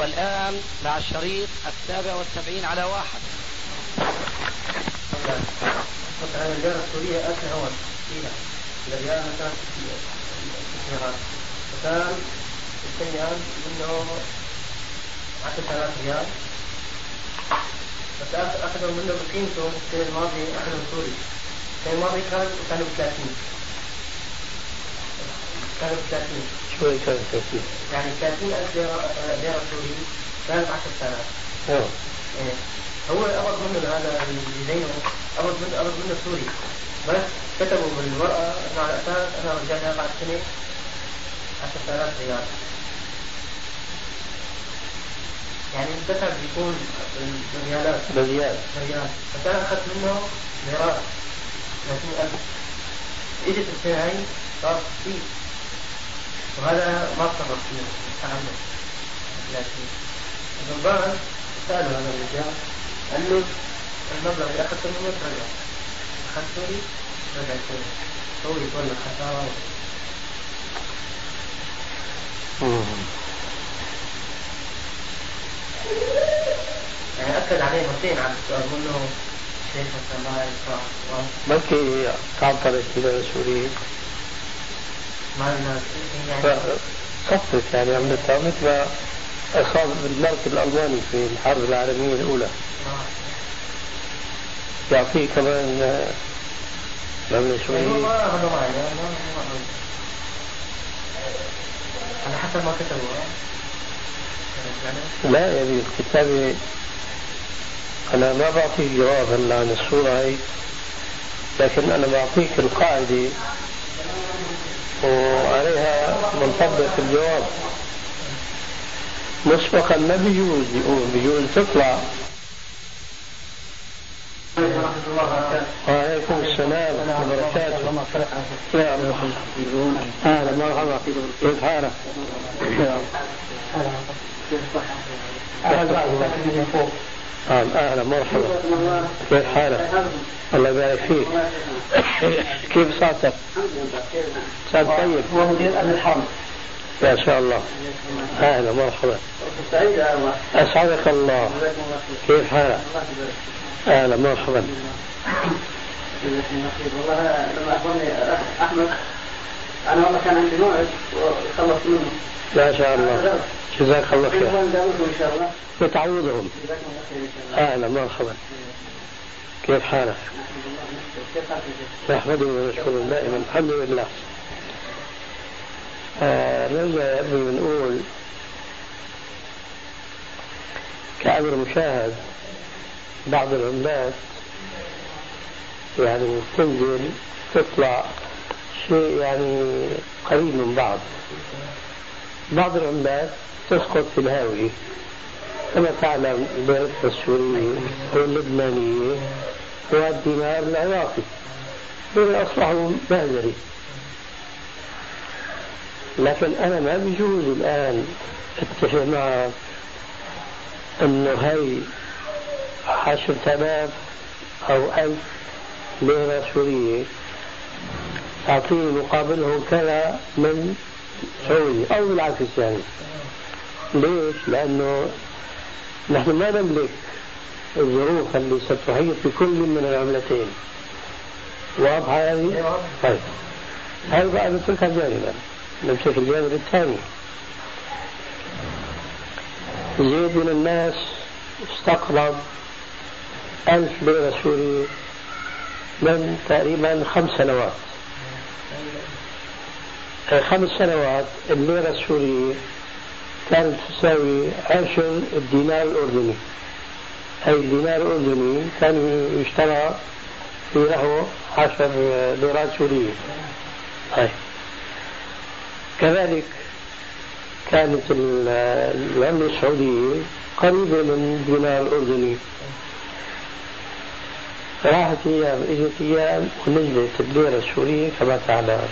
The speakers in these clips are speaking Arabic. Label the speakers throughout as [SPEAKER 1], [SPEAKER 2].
[SPEAKER 1] والآن مع الشريط السابع والسبعين على واحد
[SPEAKER 2] مثلا الليرة السورية ألف هون فيها الريال مثلا السيارات فكان السيارة منه 10000 ريال بس أخذوا منه بقيمته السنة الماضية أخذوا سوري السنة الماضية كان كانوا ب 30 كانوا ب 30
[SPEAKER 3] شو كان 30
[SPEAKER 2] يعني 30000 ليرة ليرة سوري. كانت 10000 آه إيه. هو قبض منه هذا اللي زيه قبض منه قبض منه سوري. بس كتبوا بالورقة انه على أساس انا رجعنا بعد سنة. 10000 ريال. يعني الدفع بيكون بالريالات
[SPEAKER 3] بالريال
[SPEAKER 2] بالريال فكان اخذت منه ميراث 30000 إجت السنة هاي صار 60 وهذا ما تصرف فيه عنه 30 الضبان سألوا هذا الرجال قال له المبلغ اللي أخذته منه رجع اخذته لي رجعته لي هو يتولى الخسارة. يعني أكد عليه مرتين على السؤال بقول له شيخ مثلا ما ينفع
[SPEAKER 3] بلكي تعطلت إلى سوريا
[SPEAKER 2] ما يعني
[SPEAKER 3] صفت يعني عملتها مثل ما اصاب بالملك الألماني في الحرب العالمية الأولى. يعطيه كمان مبلغ شوي
[SPEAKER 2] على حسب ما كتبوا
[SPEAKER 3] لا يعني الكتابة أنا ما بعطيك جواب هلا عن الصورة هي لكن أنا بعطيك القاعدة. وعليها منطبق الجواب. مسبقا ما بيجوز بيجوز تطلع. وعليكم السلام وبركاته. يا أهلا مرحبا كيف حالك؟ أهلا مرحبا. كيف حالك؟ الله يبارك فيك. كيف صحتك؟ صحتك طيب
[SPEAKER 2] هو مدير امن الحرم
[SPEAKER 3] ما شاء الله. أهلا مرحبا. أسعدك الله. كيف حالك؟ أهلا مرحبا.
[SPEAKER 2] والله لما أخبرني أحمد أنا والله كان عندي موعد وخلصت منه.
[SPEAKER 3] ما شاء الله. جزاك الله خير. وتعوضهم أهلا مرحبا. كيف حالك؟ نحمده ونشكره دائما. الحمد لله. آه نرجع يا ابني بنقول كأمر مشاهد بعض العملات يعني تنزل تطلع شيء يعني قريب من بعض. بعض العملات تسقط في الهاوية كما تعلم البيرة السورية واللبنانية والدينار العراقي دول أصبحوا مهزري لكن أنا ما بيجوز الآن اتفق معك أنه هي عشرة آلاف أو ألف ليرة سورية تعطيني مقابلهم كذا من سعودي أو بالعكس يعني. ليش؟ لأنه نحن ما نملك الظروف اللي ستحيط بكل من العملتين. واضحة هذه؟ طيب. هذا بقى نتركها جانبا؟ نمسك الجانب الثاني. زيد من الناس استقرض ألف ليرة سورية من تقريبا خمس سنوات. خمس سنوات الليرة السورية كانت تساوي عشر الدينار الأردني. أي الدينار الأردني كان يشترى في له عشر ليرات سورية. طيب. كذلك كانت العملة السعودية قريبة من الدينار الأردني. راحت أيام إجت أيام ونزلت الليرة السورية كما تعلم.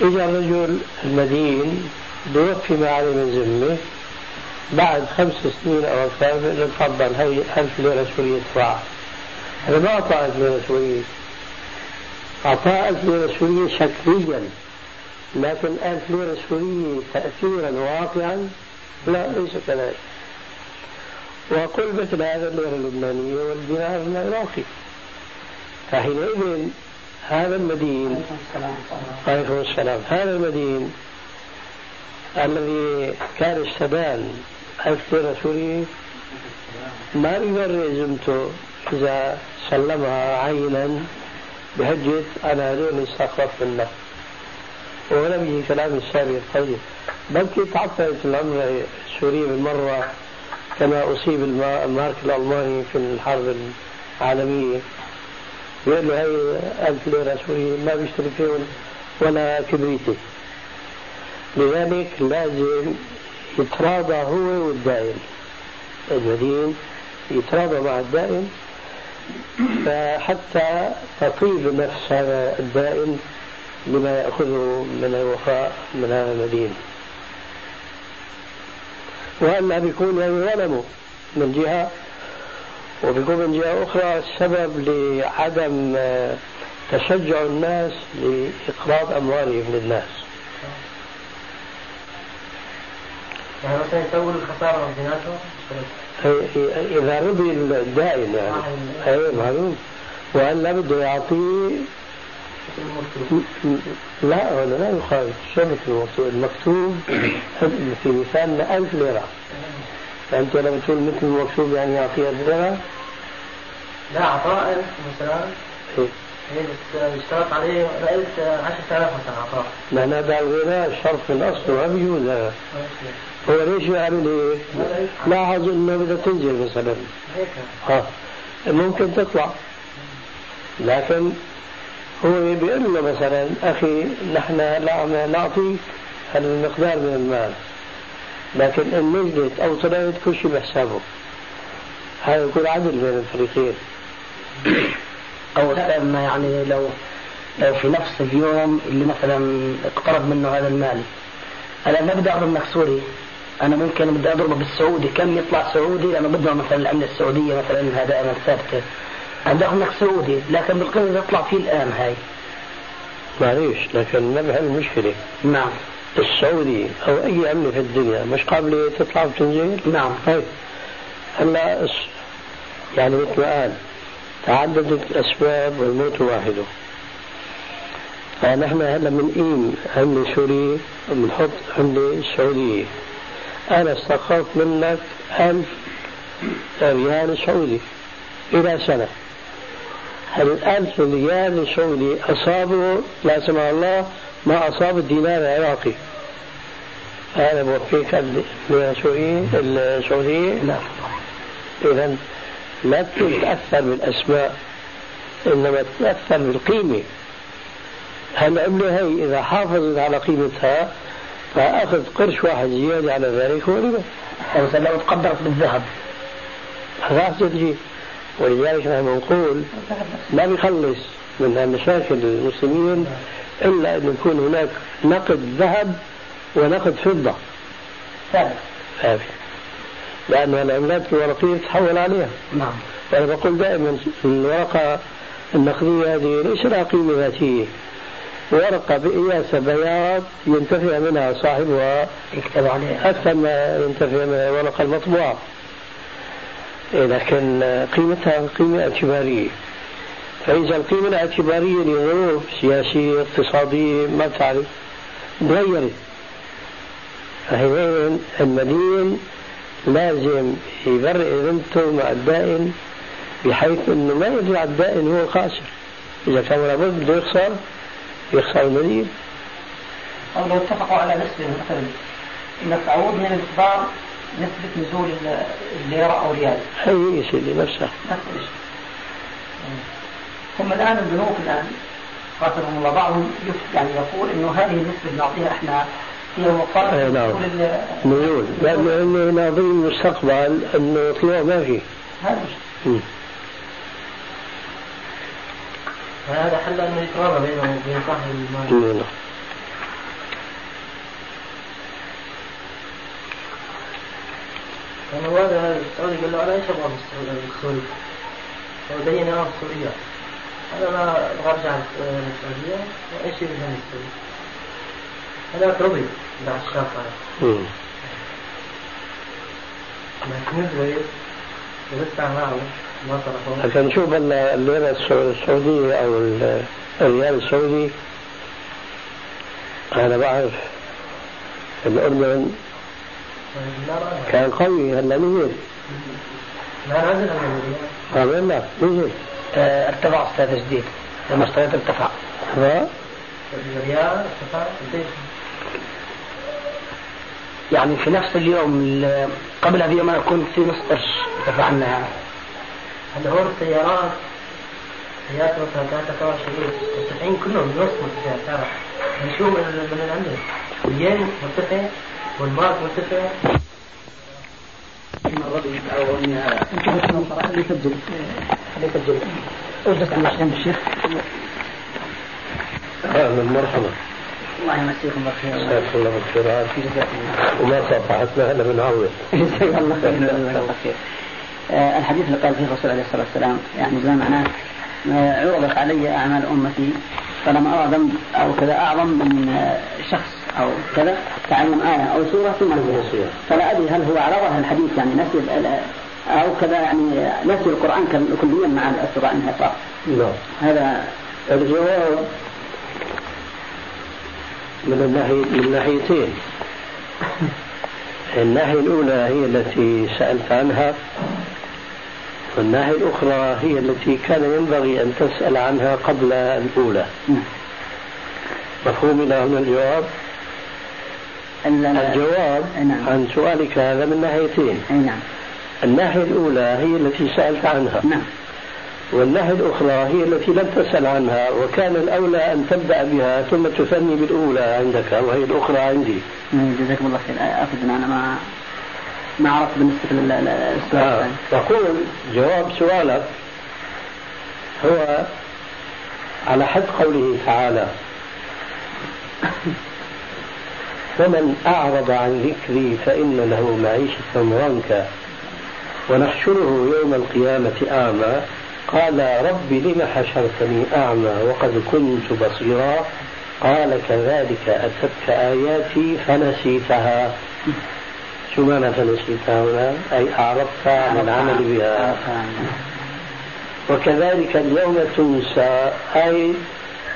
[SPEAKER 3] إجا الرجل المدين بيوفي ما عليه من ذمة. بعد خمس سنين أو أكثر تفضل. هي ألف ليرة سورية ادفعها هذا ما أعطاه ألف ليرة سورية. أعطاه ألف ليرة سورية شكليا. لكن ألف ليرة سورية تأثيرا واقعا لا ليس كذلك. وقل مثل هذا الليرة اللبنانية والدينار العراقي فحينئذ هذا المدين عليكم السلام. هذا المدين الذي كان ألف ليرة سورية ما بيبرر زمته إذا سلمها عينا بهجة على هذول الساقط منه. ولم يجي كلام السابق طيب بلكي تعطلت الأمر السوري بالمرة كما أصيب المارك الألماني في الحرب العالمية. يقول له هي ألف ليرة سورية ما بيشتري فيهم ولا كبريتي لذلك لازم يتراضى هو والدائم. المدين يتراضى مع الدائم فحتى تطيب نفس هذا الدائم لما يأخذه من الوفاء من هذا المدين وألا بيكون يعني ظلموا من جهة وبيكون من جهة أخرى سبب لعدم تشجع الناس لإقراض أموالهم للناس.
[SPEAKER 2] يعني مثلا يسوي الخسارة بيناتهم
[SPEAKER 3] إذا رضي الدائن يعني. أي معلوم. وألا بده يعطيه؟ لا هذا لا يخالف. شرط المكتوب المكتوب في مثالنا ألف ليرة. فأنت لما تقول مثل المكتوب يعني يعطيه ألف ليرة؟
[SPEAKER 2] لا عطاء مثلا. إيه. اشترط عليه رأيت 10000 مثلا عطاء
[SPEAKER 3] معنى هذا الغناء شرط من أصله ما بيجوز هو ليش يعمل هيك؟ لاحظ إنه بدها تنزل مثلا ها ممكن تطلع. لكن هو بيقول له مثلا أخي نحن لا نعطيك المقدار من المال. لكن إن نزلت أو طلعت كل شيء بحسابه. هذا يكون عدل بين الفريقين.
[SPEAKER 1] أو ما يعني لو لو في نفس اليوم اللي مثلا اقترض منه هذا المال. أنا ما بدي أنا ممكن بدي أضربه بالسعودي كم يطلع سعودي؟ لأنه بدنا مثلا العمله السعودية مثلا انها دائما ثابته اخذ سعودي لكن بالقيمة يطلع فيه الآن هاي.
[SPEAKER 3] معليش لكن ما المشكلة.
[SPEAKER 1] نعم.
[SPEAKER 3] السعودي أو أي عمله في الدنيا مش قابلة تطلع وتنزل؟
[SPEAKER 1] نعم.
[SPEAKER 3] طيب. هلا يعني مثل ما قال تعددت الأسباب والموت واحدة فنحن هلا بنقيم عملة سورية وبنحط عملة سعودية. أنا استقرت منك ألف ريال سعودي. إلى سنة. هل الألف ريال سعودي أصابه لا سمح الله ما أصاب الدينار العراقي. هذا بوفيك السعودية السعودية لا إذا لا تتأثر بالأسماء إنما تتأثر بالقيمة. هالعملة هي إذا حافظت على قيمتها فأخذ قرش واحد زيادة على ذلك هو ربا.
[SPEAKER 1] مثلا لو تقدرت بالذهب.
[SPEAKER 3] راح تجي ولذلك نحن نقول ما بيخلص من مشاكل المسلمين إلا أن يكون هناك نقد ذهب ونقد فضة.
[SPEAKER 1] ثابت
[SPEAKER 3] ثابت لأن العملات الورقية تتحول عليها.
[SPEAKER 1] نعم.
[SPEAKER 3] وأنا بقول دائما الورقة النقدية هذه ليس لها قيمة ذاتية. ورقة بقياس بياض ينتفع منها صاحبها
[SPEAKER 1] يكتب عليها.
[SPEAKER 3] أكثر ما ينتفع منها الورقة المطبوعة لكن قيمتها قيمة اعتبارية. فإذا القيمة الاعتبارية لظروف سياسية اقتصادية ما تعرف تغيرت فحينئذ المدين لازم يبرئ ذمته مع الدائن بحيث إنه ما يرجع الدائن هو الخاسر إذا كان لابد بده يخسر يخسر المدين
[SPEAKER 1] أو لو اتفقوا على نسبة مثلا أن تعود من المقدار نسبة نزول الليرة أو الريال.
[SPEAKER 3] هي يا سيدي نفسها
[SPEAKER 1] نفس الشيء. هم الآن البنوك الآن قاتلهم الله بعضهم يعني يقول إنه هذه النسبة اللي نعطيها إحنا هي
[SPEAKER 3] نعم. نزول لأنه ناظرين المستقبل أنه طلوع ما في
[SPEAKER 1] هذا
[SPEAKER 2] فهذا حل أنه يتراضى بينه وبين صاحب المال. نعم. لأنه هذا السعودي قال له أنا إيش أبغى بالسوري؟ هو بين أنا السورية أنا ما أرجع للسعودية. وإيش يبغى من السوري؟ هذا رضي بعد الشرط هذا لكن نزلت لسه ما صرفوا
[SPEAKER 3] لكن نشوف الليرة السعودية أو الريال السعودي. أنا بعرف الأردن كان قوي هلا نزل.
[SPEAKER 2] لا نزل
[SPEAKER 3] قال لا؟ نزل.
[SPEAKER 1] آه، ارتفع أستاذ جديد. لما اشتريت ارتفع
[SPEAKER 3] ها؟
[SPEAKER 2] الريال ارتفع قديش؟
[SPEAKER 1] يعني في نفس اليوم قبلها بيوم أنا كنت في نص قرش ارتفع
[SPEAKER 2] هلا هون السيارات سيارات مثلا 23 مرتفعين كلهم بنص مرتفع نشوف من من عندنا. الين مرتفع والمارك مرتفع
[SPEAKER 1] الربي أو اللي يسجل اللي يسجل اجلس عند جنب الشيخ
[SPEAKER 3] أهلا مرحبا
[SPEAKER 1] الله يمسيكم بالخير.
[SPEAKER 3] جزاك الله بالخير وما صافحتنا إلا بنعوض
[SPEAKER 1] جزاك الله خير. جزاك الله خير. الحديث اللي قال فيه الرسول عليه الصلاة والسلام يعني زي معناه آه، عرضت علي أعمال أمتي فلما أرى ذنب أو كذا أعظم من آه، شخص أو كذا تعلم آية أو سورة ثم فلا أدري هل هو عرضها الحديث يعني نسي أو كذا يعني نسي القرآن كليا مع السوره إنها صار.
[SPEAKER 3] نعم.
[SPEAKER 1] هذا
[SPEAKER 3] الجواب من الناحية من الناحيتين. الناحية الأولى هي التي سألت عنها. والناحية الأخرى هي التي كان ينبغي أن تسأل عنها قبل الأولى. مفهوم إلى هنا الجواب؟ الجواب نعم. عن سؤالك هذا من ناحيتين.
[SPEAKER 1] نعم.
[SPEAKER 3] الناحية الأولى هي التي سألت عنها.
[SPEAKER 1] نعم.
[SPEAKER 3] والناحية الأخرى هي التي لم تسأل عنها وكان الأولى أن تبدأ بها ثم تثني بالأولى عندك وهي الأخرى عندي.
[SPEAKER 1] جزاكم الله خير. أخذ أنا ما ما عرفت بالنسبة للسؤال
[SPEAKER 3] آه. جواب سؤالك هو على حد قوله تعالى ومن أعرض عن ذكري فإن له معيشة ضنكا ونحشره يوم القيامة أعمى قال رب لم حشرتني أعمى وقد كنت بصيرا قال كذلك أتتك آياتي فنسيتها شو معنى فنسيتها هنا؟ أي أعرضت عن العمل بها. وكذلك اليوم تنسى أي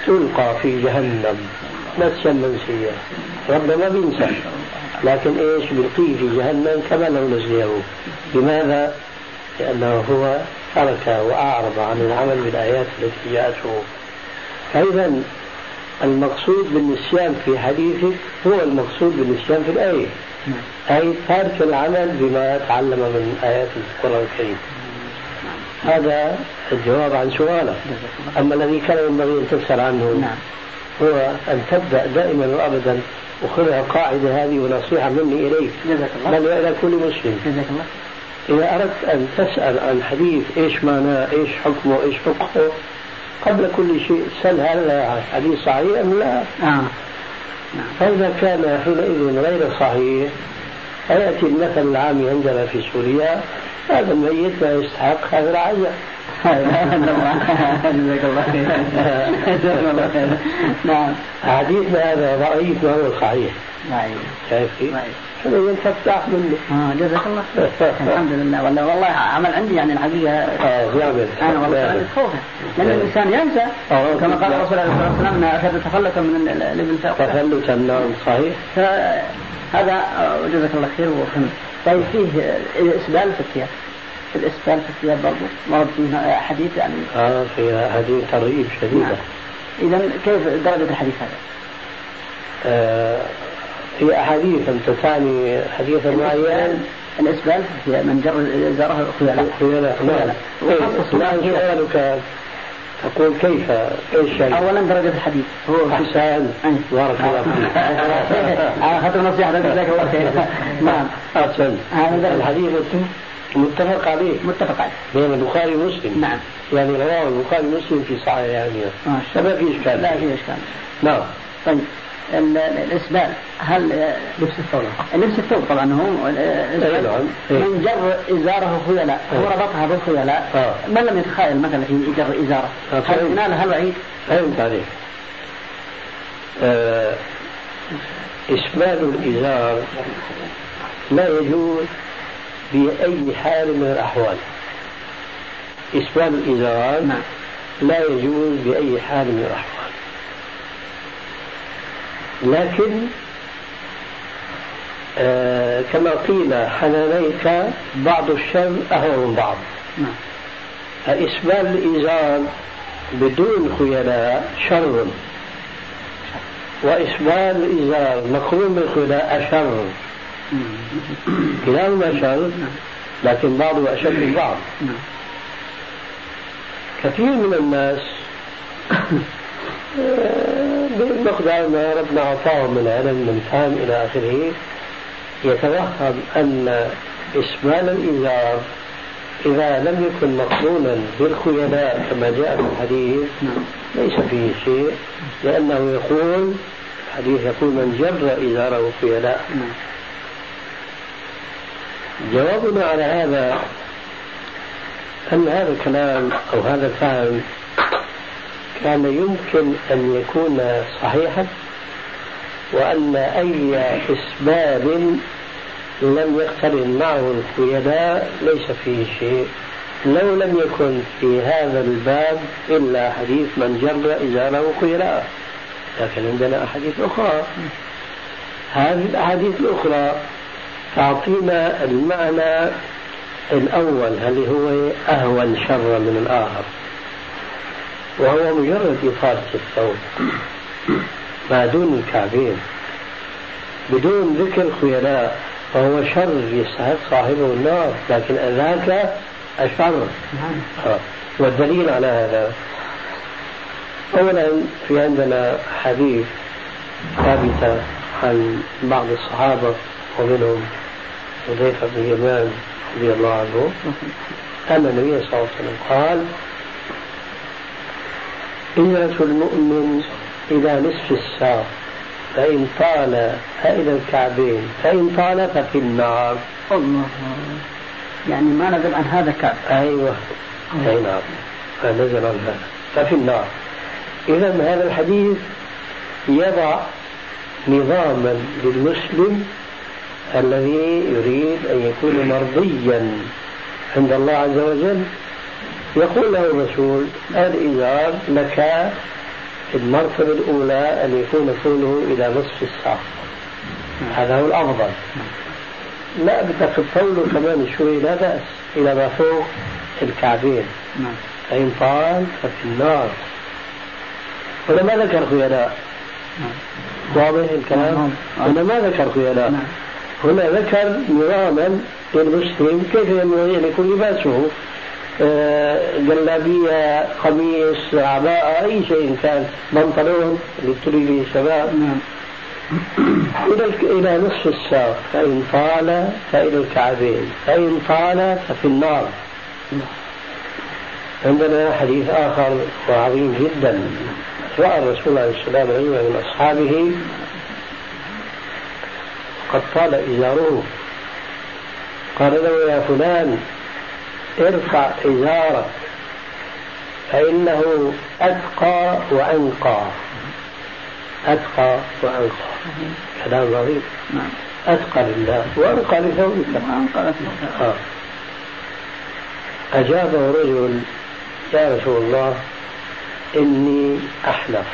[SPEAKER 3] تلقى في جهنم نسيا منسيا. ربنا بينسى. لكن إيش؟ بيلقيه في جهنم كما لو نسيه. لماذا؟ لأنه هو ترك وأعرض عن العمل بالآيات التي جاءته. فإذا المقصود بالنسيان في حديثك هو المقصود بالنسيان في الآية. أي ترك العمل بما تعلم من آيات القرآن الكريم. هذا الجواب عن سؤالك أما الذي كان ينبغي أن تسأل عنه هو أن تبدأ دائما وأبدا وخذها قاعدة هذه ونصيحة مني إليك. بل وإلى كل مسلم.
[SPEAKER 1] جزاك الله.
[SPEAKER 3] إذا أردت أن تسأل عن حديث إيش معناه إيش حكمه إيش فقهه قبل كل شيء سل هل حديث صحيح أم لا؟
[SPEAKER 1] آه.
[SPEAKER 3] فإذا كان حينئذ غير صحيح فيأتي المثل العام عندنا في سوريا هذا الميت لا يستحق هذا العزاء
[SPEAKER 1] جزاك الله خير نعم.
[SPEAKER 3] حديثنا هذا ضعيف وهو صحيح.
[SPEAKER 1] ضعيف
[SPEAKER 3] شايف كيف؟ هذا ينفتح منه
[SPEAKER 1] آه جزاك الله خير. الحمد لله. والله والله عمل عندي يعني الحقيقة.
[SPEAKER 3] آه يعمل
[SPEAKER 1] أنا والله خوفه. لأن الإنسان ينسى. كما قال الرسول عليه الصلاة والسلام أن اخذ تخلصا من الابن
[SPEAKER 3] تخلصا نعم صحيح.
[SPEAKER 1] هذا جزاك الله خير وفهمت طيب فيه إسبال في الثياب الإسبال في الثياب برضه ورد فيه حديث يعني.
[SPEAKER 3] آه في حديث ترغيب شديده نعم.
[SPEAKER 1] اذا كيف درجة الحديث هذا؟
[SPEAKER 3] آه في أحاديث انت تعني حديثا معين؟
[SPEAKER 1] الاسبال في من جر ازاره خيلاء
[SPEAKER 3] خيلاء نعم. لا سؤالك؟ تقول كيف؟ إيش يعني؟
[SPEAKER 1] اولا درجة الحديث.
[SPEAKER 3] هو احسن بارك الله فيك.
[SPEAKER 1] اخذت نصيحة جزاك الله خير نعم.
[SPEAKER 3] أحسن. الحديث متفق عليه.
[SPEAKER 1] متفق عليه.
[SPEAKER 3] بين البخاري ومسلم.
[SPEAKER 1] نعم.
[SPEAKER 3] يعني رواه البخاري ومسلم في صحيح يعني. ما في إشكال.
[SPEAKER 1] لا في إشكال.
[SPEAKER 3] نعم.
[SPEAKER 1] طيب. الإسبال. هل
[SPEAKER 3] لبس الثوب
[SPEAKER 1] لبس الثوب طبعا هو
[SPEAKER 3] نعم
[SPEAKER 1] من جر إزارة خيلاء هو ربطها بالخيلاء. من لم يتخيل مثلا في جر إزارة؟ هل ينال هل وعيد؟
[SPEAKER 3] فهمت عليك. آه إسبال الإزار لا يجوز بأي حال من الأحوال. إسبال الإزار نعم. لا يجوز بأي حال من الأحوال. لكن آه كما قيل حنانيك بعض الشر أهون من بعض. نعم. إسبال الإزار بدون خيلاء شر. وإسبال الإزار مقرون بالخيلاء أشر كلاهما شر لكن بعضه أشد من بعض. كثير من الناس بمقدار ما ربنا أعطاهم من علم من فهم إلى آخره يتوهم أن إسبال الإزار إذا لم يكن مقرونا بالخيلاء كما جاء في الحديث ليس فيه شيء لأنه يقول الحديث يقول من جر إزاره خيلاء. جوابنا على هذا أن هذا الكلام أو هذا الفهم كان يمكن أن يكون صحيحا وأن أي إسباب لم يقترن معه الخيلاء ليس فيه شيء. لو لم يكن في هذا الباب إلا حديث من جر إزاره خيلاء لكن عندنا أحاديث أخرى. هذه الأحاديث الأخرى تعطينا المعنى الأول هل هو أهون شرا من الآخر؟ وهو مجرد إطالة الثوب ما دون الكعبين. بدون ذكر خيلاء فهو شر يستحق صاحبه النار. لكن ذاك أشر آه. والدليل على هذا. أولا في عندنا حديث ثابتة عن بعض الصحابة ومنهم حذيفة بن اليمان رضي الله عنه أن النبي صلى الله عليه وسلم قال إجرة المؤمن إلى نصف الساق فإن طال فإلى الكعبين فإن طال ففي النار.
[SPEAKER 1] الله. يعني ما نزل عن هذا كعب.
[SPEAKER 3] أيوه. أي نعم. نزل عن هذا. ففي النار. إذا هذا الحديث يضع نظاما للمسلم الذي يريد أن يكون مرضيا عند الله عز وجل يقول له الرسول الإزار لك في المرتبة الأولى أن يكون طوله إلى نصف الساق هذا هو الأفضل. لا بدك تطوله كمان شوي لا بأس. إلى ما فوق الكعبين. فإن طال ففي النار. هنا ما ذكر خيلاء واضح الكلام؟ هنا ما ذكر خيلاء هنا ذكر نظاما للمسلم كيف ينبغي أن يكون لباسه جلابية قميص عباءة أي شيء كان بنطلون اللي تريد به الشباب نعم. إلى إلى نصف الساق فإن طال فإلى الكعبين. فإن طال ففي النار. عندنا حديث آخر وعظيم جدا. رأى الرسول عليه السلام رجلا من أصحابه قد طال إزاره قال له يا فلان ارفع إزارك فإنه أتقى وأنقى. أتقى وأنقى. كلام عظيم. أتقى لله وأنقى لثوبك. وأنقى آه. أجابه رجل يا رسول الله إني أحلف.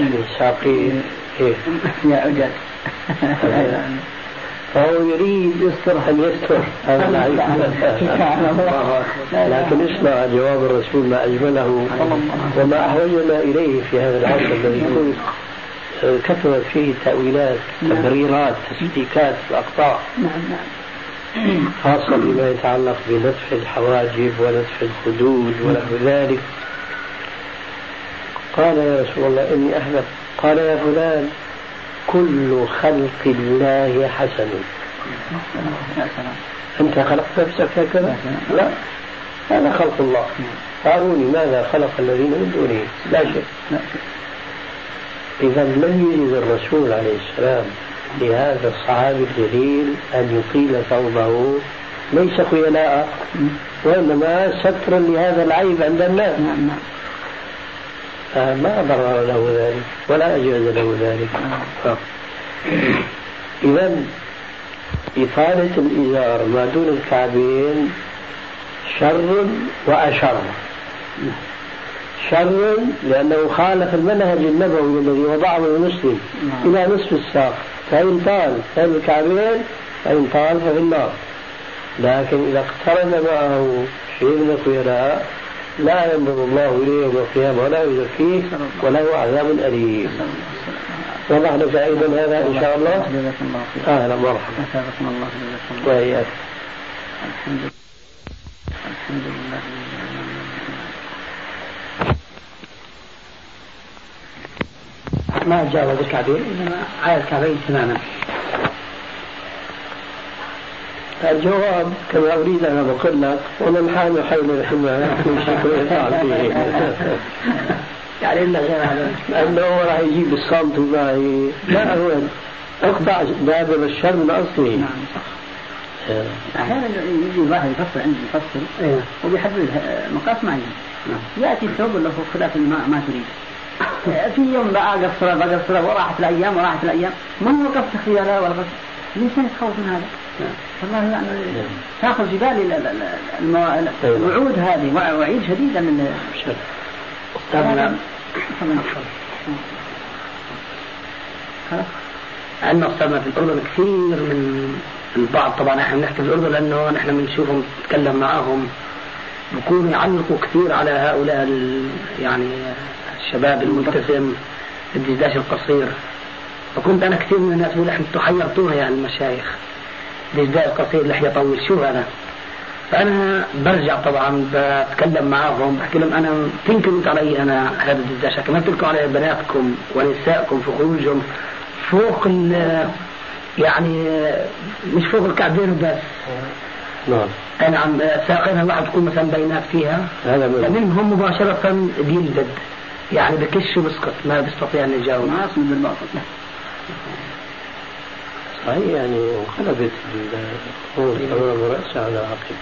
[SPEAKER 3] يعني ساقي. إيه
[SPEAKER 1] يا عجل
[SPEAKER 3] فهو يريد يستر أن يستر لكن اسمع جواب الرسول ما أجمله وما أحوجنا إليه في هذا العصر الذي يكون كثرت فيه تأويلات تبريرات نعم نعم خاصة بما يتعلق بنتف الحواجب ونتف الخدود ونحو ذلك. قال يا رسول الله إني أحلف قال يا فلان كل خلق الله حسن. أنت خلقت نفسك هكذا؟ لا. هذا خلق الله. أروني ماذا خلق الذين من دونه؟ لا شيء. إذا لم يجد الرسول عليه السلام لهذا الصحابي الجليل أن يطيل ثوبه. ليس خيلاء وإنما سترا لهذا العيب عند الناس. نعم نعم ما ضرر له ذلك ولا أجاز له ذلك. آه. إذا إفادة الإزار ما دون الكعبين شر وأشر. شر لأنه خالف المنهج النبوي الذي وضعه المسلم نعم. إلى نصف الساق. فإن طال فإن الكعبين فإن طال ففي النار. لكن إذا اقترن معه شيء من الخيلاء لا ينظر الله إليه يوم القيامة ولا يزكيه وله عذاب أليم. لك أيضا هذا إن شاء الله. أهلا مرحبا الله وإياك. الحمد لله الحمد لله
[SPEAKER 1] ما جاوز الكعبين إنما على الكعبين تماما.
[SPEAKER 3] الجواب كما أريد أن أقول لك ومن حال حول الحمى فيه.
[SPEAKER 1] يعني إلا غير هذا.
[SPEAKER 3] لأنه راح يجيب الصمت معي لا هو أقطع باب الشر من أصله. نعم. صح
[SPEAKER 2] أحيانا يجي واحد يفصل عندي يفصل إيه. وبيحدد مقاس معين. نعم. يأتي ثوب له خلاف ما, ما تريد. في يوم بقى قصرة بقصره وراحت الأيام وراحت الأيام. ما هو قصد خياله ولا قصد ليش يتخوف من هذا؟ نعم. والله يعني نعم. تأخذ جبال الوعود هذه وعيد شديدا من
[SPEAKER 1] استاذنا عندنا استاذنا في الأردن كثير من البعض. طبعا إحنا بنحكي في الأردن لأنه نحن بنشوفهم نتكلم معاهم. بكونوا يعلقوا كثير على هؤلاء يعني الشباب الملتزم الدشداش القصير. فكنت أنا كثير من الناس بقول أنتم حيرتوها يا المشايخ. دشداش قصير لحية طويل شو هذا؟ فأنا برجع طبعا بتكلم معاهم بحكي لهم أنا تنكروا علي أنا هذا الدشداش كما تنكروا على بناتكم ونسائكم في خروجهم. فوق يعني مش فوق الكعبين وبس. نعم. اي نعم ساقينها الواحد تكون مثلا بينات فيها. هذا فمنهم مباشرة بيلدد. يعني بكش وبسقط ما بيستطيع ان يجاوب
[SPEAKER 2] ما أصلا بالباطل.
[SPEAKER 3] صحيح يعني انقلبت الامام رأس على عقب.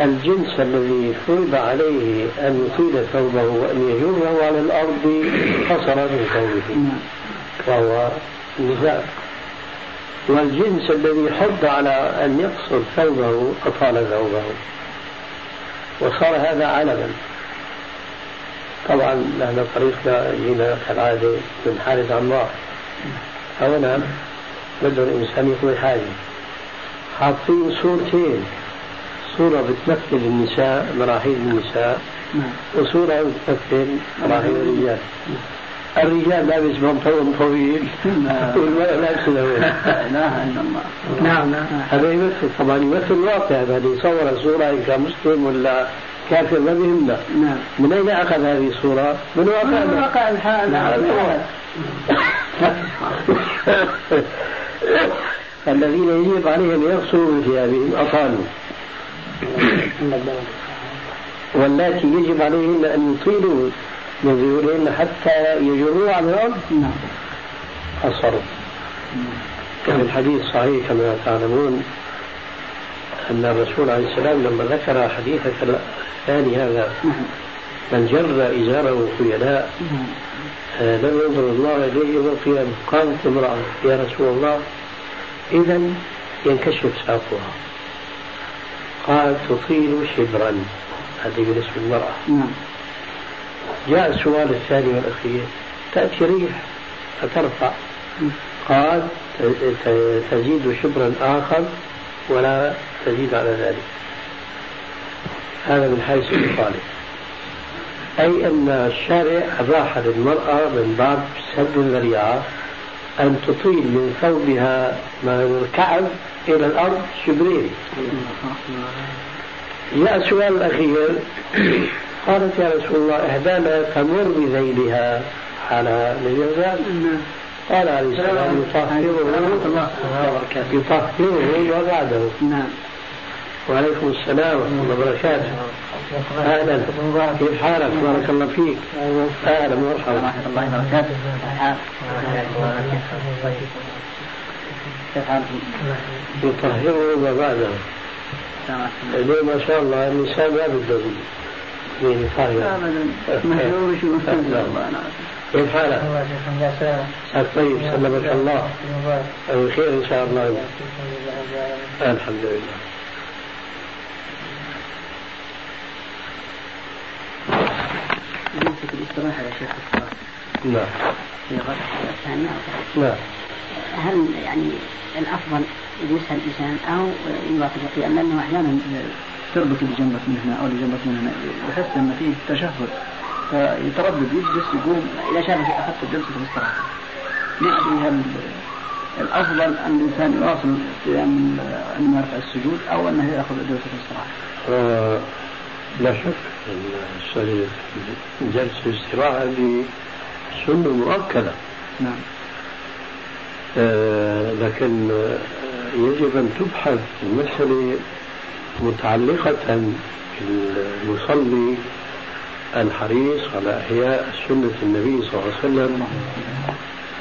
[SPEAKER 3] الجنس الذي فرض عليه أن يطيل ثوبه وأن يجره على الأرض قصر من ثوبه. وهو النساء والجنس الذي حض على أن يقصر ثوبه أطال ثوبه. وصار هذا علما طبعا نحن طريقنا جينا كالعادة من حالة عمار هنا بده الإنسان يكون حاجة. حاطين صورتين. صورة بتمثل النساء مراحيل النساء. نعم. وصورة بتمثل مراحيل الرجال. الرجال لابس بنطلون طويل. والمرأة لابسة لا إله إلا الله. نعم. نعم. هذا يمثل. طبعا يمثل الواقع هذا يصور الصورة كمسلم ولا كافر ما بيهمنا نعم. من أين أخذ هذه الصورة؟ من واقع من واقع الحال. نعم. الذين يجب عليهم يغسلوا من ثيابهم أطالوا. واللاتي يجب عليهن أن يطيلوا من ذيولهن حتى يجروه على الأرض؟ نعم. أصروا كان الحديث صحيح كما تعلمون أن الرسول عليه السلام لما ذكر حديث الثاني هذا. من جر إزاره خيلاء. آه، لم ينظر الله إليه يوم القيامة قالت امرأة يا رسول الله إذا ينكشف ساقها قال تطيل شبرا هذه بالنسبة للمرأة. جاء السؤال الثاني والأخير تأتي ريح فترفع قال تزيد شبرا آخر ولا تزيد على ذلك. هذا من حيث الخالق أي أن الشارع أباح للمرأة من باب سد الذريعة أن تطيل من ثوبها من الكعب إلى الأرض شبرين جاء السؤال الأخير. قالت يا رسول الله إحدانا تمر بذيلها على الجزاء قال عليه السلام يطهره يطهره وبعده نعم. وعليكم السلام ورحمة الله وبركاته. أهلا. كيف حالك؟ بارك الله فيك. أهلا ومرحبا. ورحمة الله وبركاته. كيف حالكم؟ يطهره وبعده ليه ما شاء الله النساء ما بدهم
[SPEAKER 2] شو الله.
[SPEAKER 3] كيف حالك؟ طيب. سلمك الله. بخير إن شاء الله. الحمد لله.
[SPEAKER 1] بالنسبة للاستراحة يا شيخ الصلاة.
[SPEAKER 3] نعم.
[SPEAKER 1] في غرفة الثانية.
[SPEAKER 3] نعم.
[SPEAKER 1] هل يعني الأفضل يجلسها الإنسان أو يواصل القيام؟ لأنه أحيانا تربط لجنبك من هنا أو لجنبك من هنا. يحس أن فيه تشهد. فيتردد يجلس يقوم. إذا في أخذت الجلسة الاستراحة. أدري هل الأفضل أن الإنسان يواصل القيام عندما يرفع السجود أو أنه يأخذ جلسة الاستراحة؟
[SPEAKER 3] آه لا شك أن جلسة الاستراحة هذه سنة مؤكدة.
[SPEAKER 1] نعم.
[SPEAKER 3] آه لكن يجب أن تبحث المسألة متعلقة بالمصلي الحريص على إحياء سنة النبي صلى الله عليه وسلم.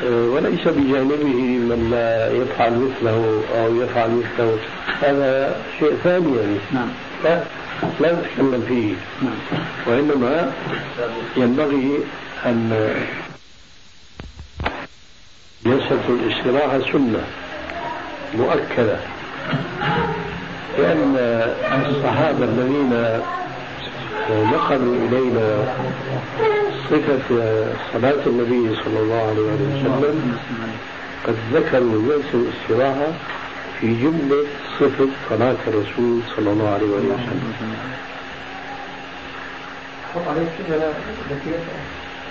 [SPEAKER 3] آه، وليس بجانبه من لا يفعل مثله أو يفعل مثله. هذا شيء ثاني يعني.
[SPEAKER 1] نعم.
[SPEAKER 3] لا نتكلم فيه. وإنما ينبغي أن جلسة الاستراحة سنة مؤكدة. لأن الصحابة الذين نقلوا إلينا صفة صلاة النبي صلى الله عليه وسلم قد ذكروا جلسة الاستراحة في جملة صفة صلاة الرسول صلى الله عليه وسلم.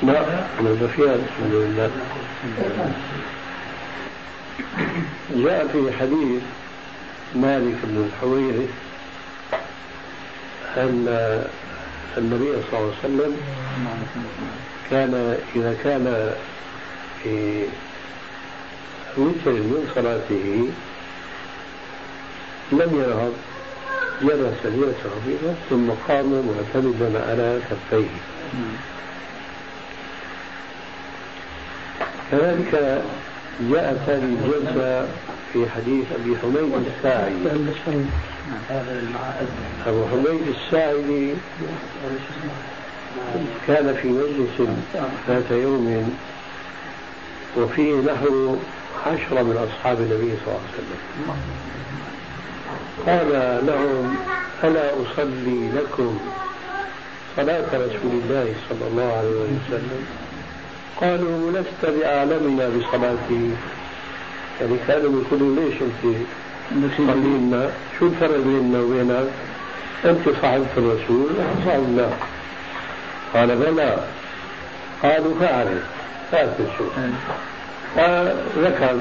[SPEAKER 3] لا أنا بفيها الحمد لله. جاء في حديث مالك بن الحويرث أن النبي صلى الله عليه وسلم كان إذا كان في وتر من صلاته لم يرهب جلس جلسة خفيفة ثم قام معتمدا على كفيه. كذلك جاءت هذه الجلسة في حديث أبي حميد الساعدي. أبو حميد الساعدي كان في مجلس ذات يوم وفيه نحو عشرة من أصحاب النبي صلى الله عليه وسلم. قال لهم ألا أصلي لكم صلاة رسول الله صلى الله عليه وسلم. قالوا لست بأعلمنا بصلاته. يعني كانوا يقولوا ليش أنت تصلي لنا شو الفرق بيننا وبينك؟ أنت صاحبة الرسول ونحن صاحبنا قال بلى. قالوا فأعرف شو فذكر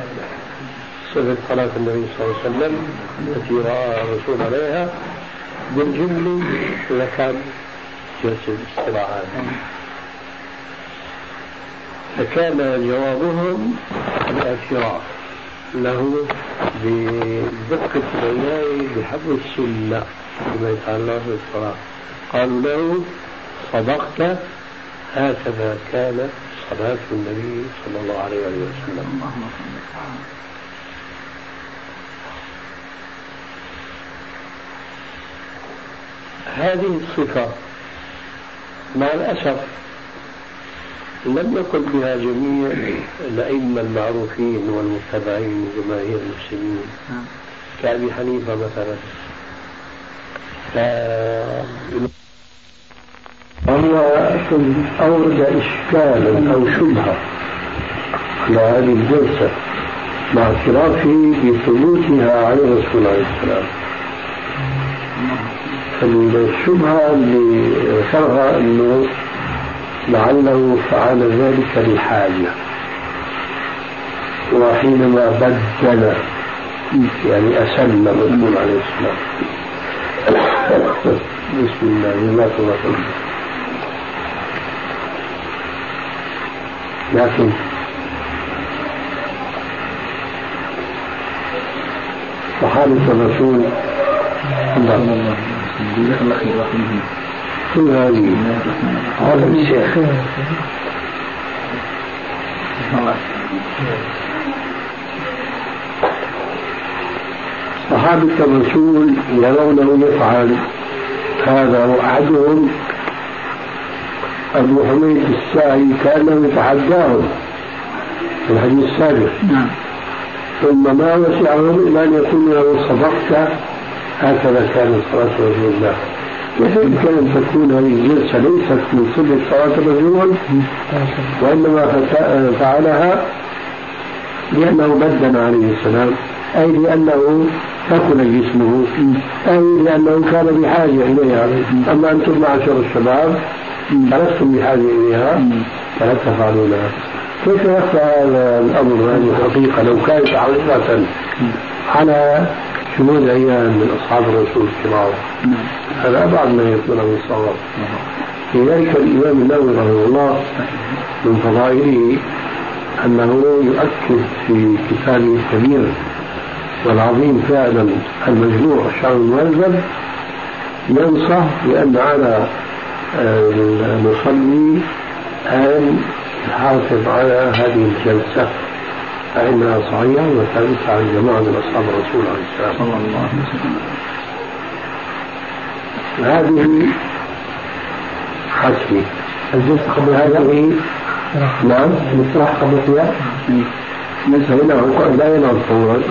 [SPEAKER 3] صفة صلاة النبي صلى الله عليه وسلم التي رأى الرسول عليها بالجملة ذكر جلسة الاستراحة. فكان جوابهم الاعتراف له بدقة العناية بحفظ السنة بما يتعلق بالصلاة قالوا له صدقت هكذا كانت صلاة النبي صلى الله عليه وسلم. هذه الصفة مع الأسف لم يقل بها جميع الأئمة المعروفين والمتبعين وجماهير المسلمين نعم. كأبي حنيفة مثلا. ف... أورد إشكالا أو شبهة على هذه الجلسة مع اعترافه بثبوتها على الرسول عليه السلام الشبهة اللي ذكرها أنه لعله فعل ذلك لحاجة. وحينما بدل يعني أسلم الرسول عليه السلام. بسم الله جزاك الله خير لكن صحابة الرسول الله الله خير الشيخ صحابة الرسول يرونه يفعل هذا وأحدهم أبو حميد الساعي كأنه يتحداهم في الحديث السابق
[SPEAKER 4] نعم
[SPEAKER 3] ثم ما وسعهم إلا أن يكون له صدقت هكذا كانت صلاة رسول الله يمكن أن تكون هذه الجلسة ليست من صدق صلاة الرجل وإنما فعلها لأنه بدن عليه السلام أي لأنه ثقل جسمه أي لأنه كان بحاجة إليها. أما أنتم معشر الشباب فلستم بحاجة إليها فلا تفعلونها كيف يخفى هذا الأمر؟ هذه الحقيقة لو كانت حقيقة على شمول أيام من أصحاب الرسول الكرام هذا أبعد ما يكون من الصواب لذلك الإمام النووي رحمه الله من فضائله أنه يؤكد في كتابه الكبير والعظيم فعلا المجموع الشعر المهذب ينصح بأن على المصلي أن يحافظ على هذه الجلسة. فإنها صحيحة وثابتة عن جماعة من أصحاب الرسول عليه السلام. صلى الله عليه وسلم. هذه حسبي
[SPEAKER 5] الجلسة قبل
[SPEAKER 3] هذه نعم الاستراحة قبل القيام ليس هنا لا ينام فورا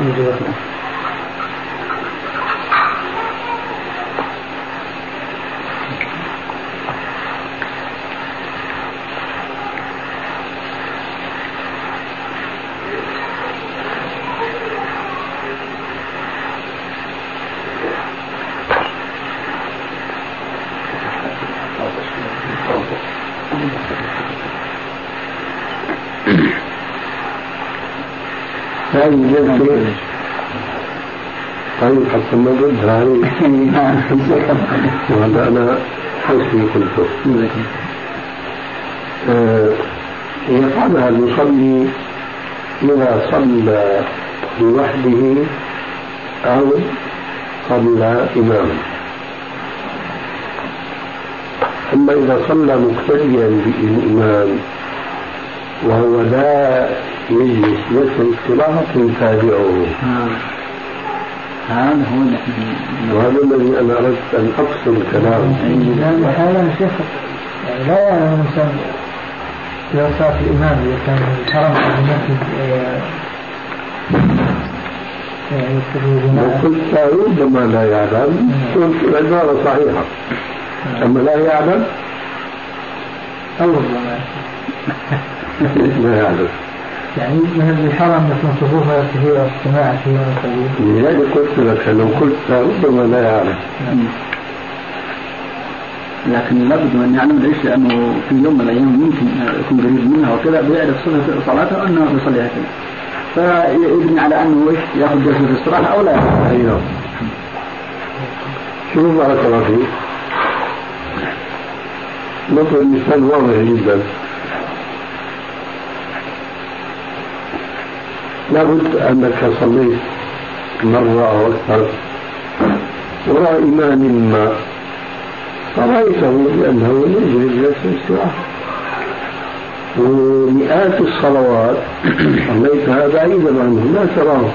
[SPEAKER 3] هذه الجلسة ضد هذه وهذا أنا حسبي قلته آه يفعلها المصلي إذا صلى لوحده أو صلى إماما. أما إذا صلى مقتديا بالإمام وهو لا يجلس يسري الصلاة يتابعه
[SPEAKER 4] هذا هو
[SPEAKER 3] وهذا الذي أنا أردت أن أقصر الكلام
[SPEAKER 5] لأن أحيانا شيخ لا يعلم الإنسان إذا صار في الإمام إذا كان الحرم أو المسجد
[SPEAKER 3] لو قلت ربما لا يعلم. قلت العبارة صحيحة. أما لا يعلم؟
[SPEAKER 5] أو ربما
[SPEAKER 3] لا يعلم.
[SPEAKER 5] يعني من الحرم يكون صفوفها كثيرة فيها قليل
[SPEAKER 3] لذلك قلت لك لو قلت ربما لا يعلم
[SPEAKER 4] لكن لابد أن يعلم ليش لأنه في يوم من الأيام ممكن يكون قريب منها وكذا بيعرف صفه صلاته انه بيصلي هكذا فيبني على أنه إيش؟ يأخذ جلسة الاستراحة أو لا. ياخذ
[SPEAKER 3] أيوه. شوف بارك الله فيك. نضرب مثال واضح جدا. لابد أنك صليت مرة أو أكثر. وراء إمام ما. فرأيته بأنه يجري جلسة الاستراحة ومئات الصلوات. صليتها بعيدا عنه. لا تراه.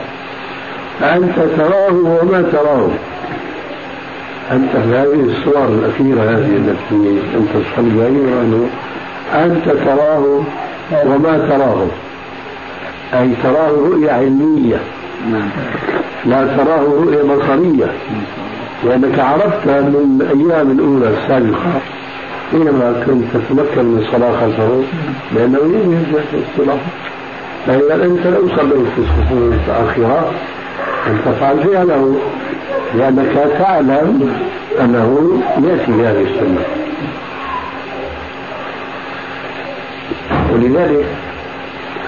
[SPEAKER 3] أنت تراه وما تراه. أنت في هذه الصور الأخيرة هذه التي أنت تصلي بعيدا عنه أنت تراه وما تراه. أي تراه رؤية علمية.
[SPEAKER 4] نعم.
[SPEAKER 3] لا تراه رؤية بصرية. لأنك عرفت من الأيام الأولى السابقة حينما كنت تتمكن من الصلاة خلفه لأنه يجب الصلاة. فإذا أنت لو صليت في الصفوف الآخرة أن تفعل فعله لأنك تعلم أنه يأتي بهذه السنة. ولذلك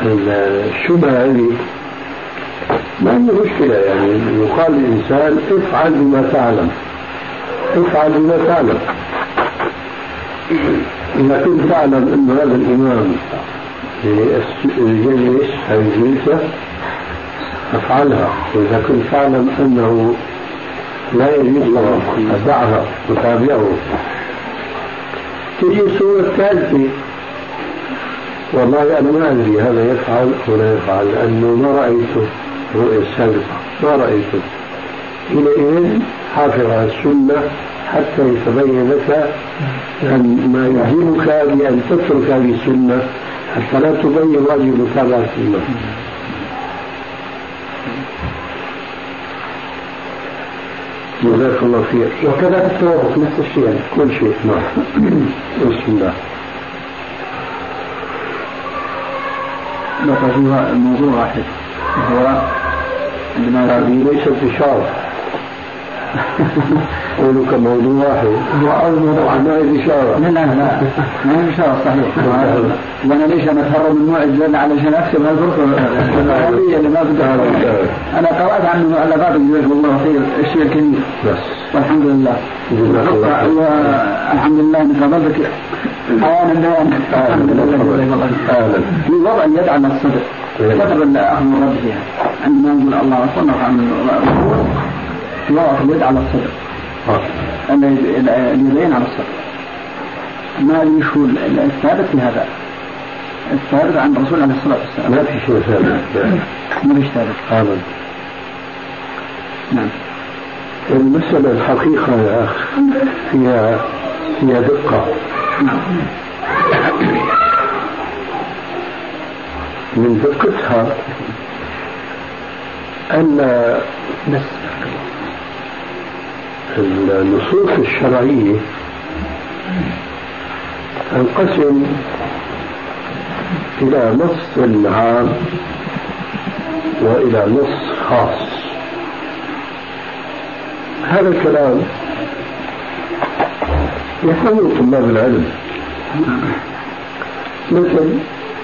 [SPEAKER 3] الشبهة هذه ما هي مشكلة يعني؟ يقال للإنسان افعل بما تعلم. افعل بما تعلم. إذا كنت تعلم أن هذا الإمام يجلس هذه الجلسة أفعلها. وإذا كنت تعلم أنه لا يجوز فدعها وتابعه. تجي الصورة الثالثة والله أنا ما أدري هذا يفعل أو لا يفعل لأنه ما رأيته الرؤية السابقة ما رأيته. حينئذ حافظ على السنة حتى يتبين لك أن ما يعجبك بأن تترك هذه السنة حتى لا تبين واجب متابعة السنة. جزاك الله خير.
[SPEAKER 1] وكذا التوافق نفس الشيء.
[SPEAKER 3] كل شيء نعم. بسم الله.
[SPEAKER 1] بقى فيها موضوع واحد وهو عندما
[SPEAKER 3] هذه ليست إشارة قولوا كموضوع واحد.
[SPEAKER 1] موضوع
[SPEAKER 3] ما هي إشارة
[SPEAKER 1] لا لا لا. ما هي إشارة صحيح. وأنا ليش أنا أتهرب من موعد لأن علشان أكتب هالظروف الحالية اللي ما بدها أنا قرأت عنه مؤلفات جزاكم الله خير الشيء الكبير.
[SPEAKER 3] بس.
[SPEAKER 1] والحمد لله. والحمد لله إنك قابلتك أحيانا بيان الحمد لله. في وضع اليد على الصدر. صدر الاخذ والرد فيها. عندما نقول الله اكبر من في وضع اليد على الصدر.
[SPEAKER 3] آه.
[SPEAKER 1] اليد- اليدين على الصدر. ما لي شو الثابت في هذا؟ الثابت عن الرسول عليه الصلاة والسلام.
[SPEAKER 3] ما في شيء ثابت؟
[SPEAKER 1] ما فيش ثابت؟ نعم.
[SPEAKER 3] المسألة الحقيقة يا أخ فيها فيها دقة.
[SPEAKER 1] نعم
[SPEAKER 3] من دقتها أن
[SPEAKER 1] بس.
[SPEAKER 3] النصوص الشرعية تنقسم إلى نص عام وإلى نص خاص. هذا الكلام يفهمه طلاب العلم. مثل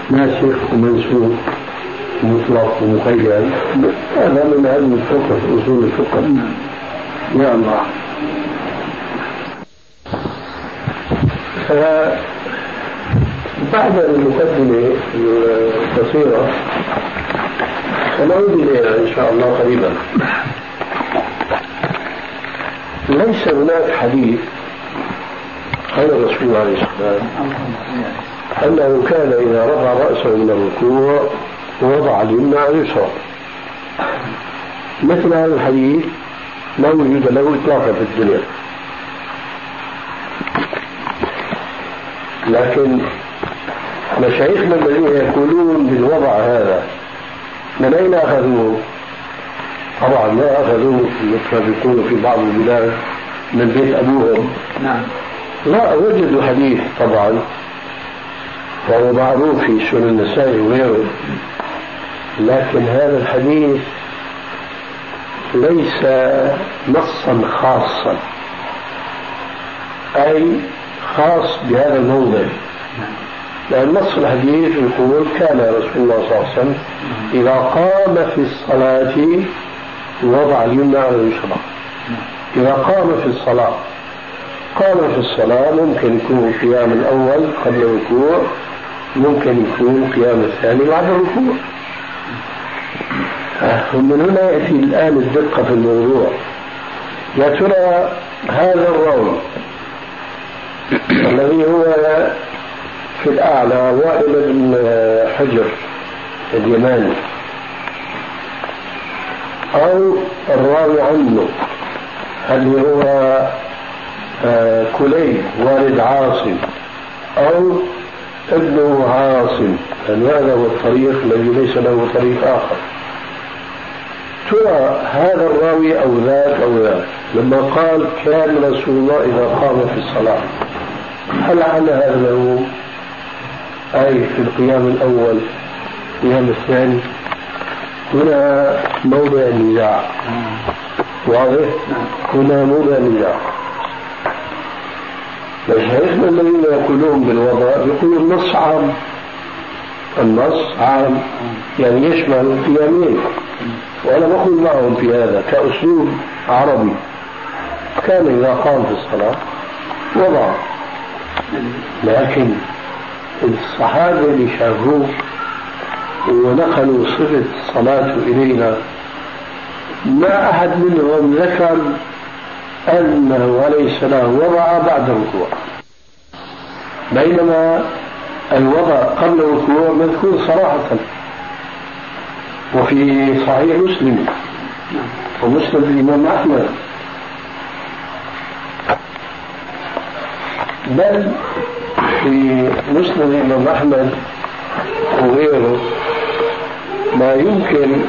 [SPEAKER 3] ناسخ ومنسوخ مطلق ومقيد هذا من علم الفقه أصول الفقه. يا الله بعد المقدمة القصيرة سنعود إليها إن شاء الله قريبا. ليس هناك حديث قال الرسول عليه السلام أنه كان إذا رفع رأسه من الركوع وضع اليمنى على اليسرى. مثل هذا الحديث لا وجود له إطلاقا في الدنيا. لكن مشايخنا الذين يقولون بالوضع هذا من أين أخذوه؟ طبعا ما أخذوه مثل ما في بعض البلاد من بيت أبوهم.
[SPEAKER 1] نعم.
[SPEAKER 3] لا وجدوا حديث طبعا وهو معروف في سنن النسائي وغيره لكن هذا الحديث ليس نصا خاصا. أي خاص بهذا الموضع. لأن نص الحديث يقول كان رسول الله صلى الله عليه وسلم إذا قام في الصلاة وضع اليمنى على اليسرى. إذا قام في الصلاة. قام في الصلاة ممكن يكون قيام الأول قبل الركوع ممكن يكون قيام الثاني بعد الركوع. ومن هنا يأتي الآن الدقة في الموضوع. يا ترى هذا الراوي الذي هو في الأعلى وائل بن حجر اليماني أو الراوي عنه اللي هو آه، كليب والد عاصم أو ابنه عاصم؟ لأن هذا هو الطريق الذي ليس له طريق آخر. ترى هذا الراوي أو ذاك أو ذاك لما قال كان رسول الله إذا قام في الصلاة. هل على هذا له أي في القيام الأول القيام الثاني؟ هنا موضع النزاع. واضح؟ هنا موضع النزاع. مشايخنا الذين يقولون بالوضع يقولون النص عام. النص عام يعني يشمل القيامين وأنا بقول معهم في هذا كأسلوب عربي. كان إذا قام في الصلاة وضع. لكن الصحابة اللي شافوه ونقلوا صفة صلاته إلينا ما أحد منهم ذكر أنه عليه السلام وضع بعد الركوع. بينما الوضع قبل الركوع مذكور صراحة. وفي صحيح مسلم. ومسند الإمام أحمد. بل في مسند الإمام أحمد وغيره ما يمكن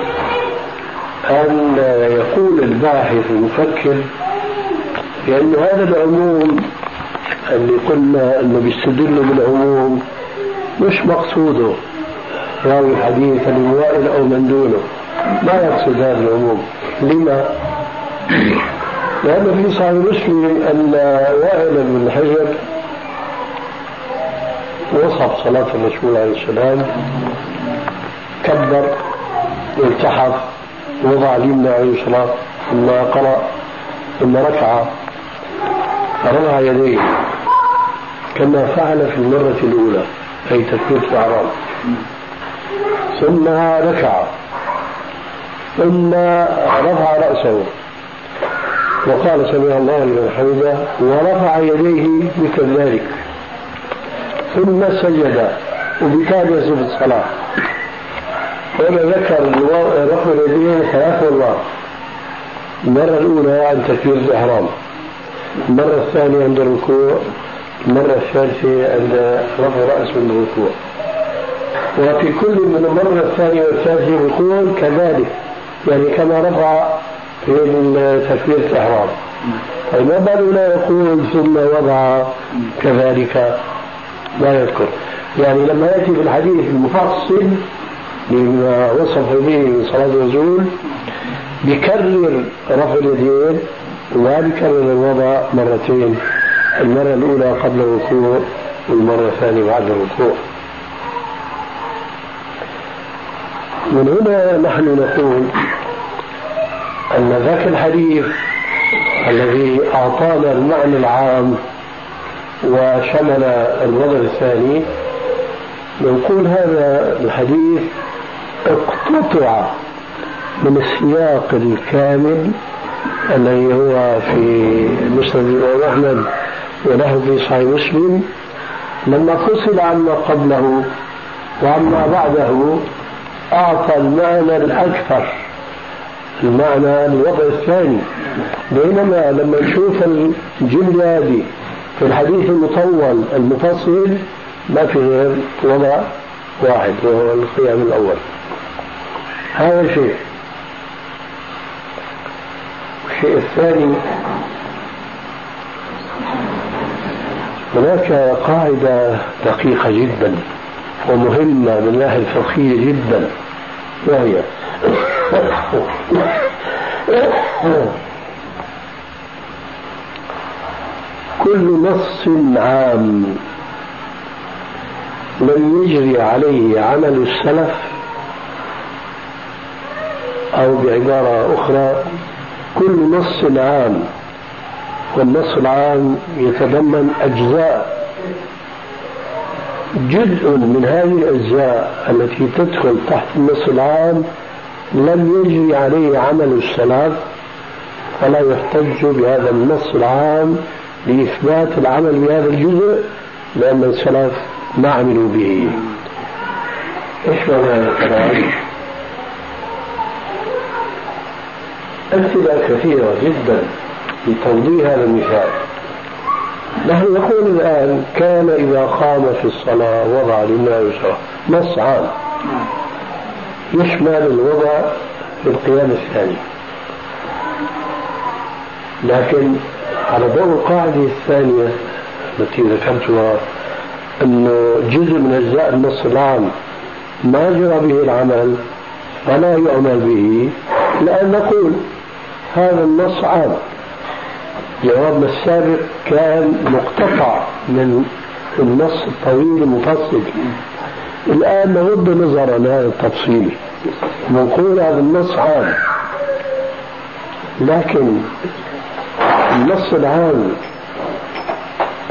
[SPEAKER 3] أن يقول الباحث المفكر لأن هذا العموم اللي قلنا أنه بيستدل بالعموم مش مقصوده. راوي الحديث الوائل أو من دونه. ما يقصد هذا العموم. لما؟ لأن في صحيح مسلم أن وائل بن حجر وصف صلاة الرسول عليه السلام كبر والتحف وضع اليمنى عليه الصلاة ثم قرأ ثم ركع. فرفع يديه كما فعل في المرة الأولى أي تكبيرة الأعراب. ثم ركع. ثم رفع رأسه. وقال سمع الله لمن حمده ورفع يديه مثل ذلك ثم سجد وبكاد يصف الصلاة. هنا ذكر رفع اليدين ثلاث مرات المرة الأولى عند تكبير الإحرام. المرة الثانية عند الركوع. المرة الثالثة عند رفع الرأس من الركوع. وفي كل من المرة الثانية والثالثة يقول كذلك يعني كما رفع في تكبيرة الإحرام. طيب ما بال لا يقول ثم وضع كذلك؟ لا يذكر. يعني لما يأتي في الحديث المفصل بما وصف به صلاة الرسول بكرر رفع اليدين وبكرر الوضع مرتين المرة الأولى قبل الركوع والمرة الثانية بعد الركوع. من هنا نحن نقول أن ذاك الحديث الذي أعطانا المعنى العام وشمل الوضع الثاني نقول هذا الحديث اقتطع من السياق الكامل الذي هو في مسند الإمام أحمد وله في صحيح مسلم لما فصل عما قبله وعما بعده أعطى المعنى الأكثر المعنى الوضع الثاني. بينما لما نشوف الجملة هذه في الحديث المطول المفصل ما في غير وضع واحد وهو القيام الأول. هذا شيء الشيء الثاني هناك قاعدة دقيقة جدا. ومهمة من الناحية الفقهية جدا وهي كل نص عام لم يجري عليه عمل السلف أو بعبارة أخرى كل نص عام والنص العام يتضمن أجزاء جزء من هذه الأجزاء التي تدخل تحت النص العام لم يجري عليه عمل السلف فلا يحتج بهذا النص العام لإثبات العمل بهذا الجزء لأن السلف ما عملوا به إيش معنى الكلام؟ أمثلة كثيرة جدا لتوضيح هذا المثال نحن نقول الآن كان إذا قام في الصلاة وضع لما يسرى نص عام يشمل الوضع في القيام الثاني. لكن على ضوء القاعدة الثانية التي ذكرتها أنه جزء من أجزاء النص العام ما جرى به العمل فلا يعمل به الآن نقول هذا النص عام. جوابنا السابق كان مقتطع من النص الطويل المفصل. الآن نغض النظر عن هذا التفصيل. نقول هذا النص عام. لكن النص العام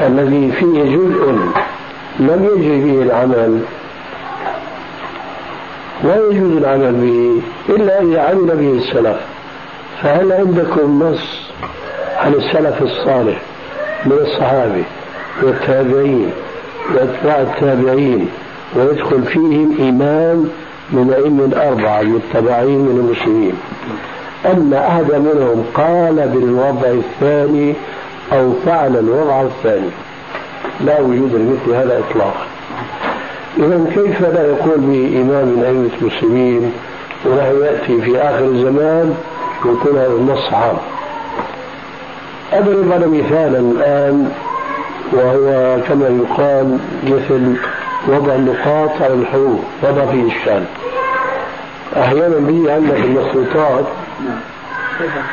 [SPEAKER 3] الذي فيه جزء لم يجري به العمل لا يجوز العمل به إلا إذا عمل به السلف. فهل عندكم نص عن السلف الصالح من الصحابة والتابعين وأتباع التابعين ويدخل فيهم إمام من أئمة الأربعة المتبعين من المسلمين. أن أحد منهم قال بالوضع الثاني أو فعل الوضع الثاني. لا وجود لمثل هذا إطلاقا. إذا كيف لا يقول بإمام من أئمة المسلمين؟ ونحن يأتي في آخر الزمان ويكون هذا النص عام أضرب على مثالا الآن وهو كما يقال مثل وضع النقاط على الحروف وضع فيه إشكال أحيانا بيجي عندنا في المخطوطات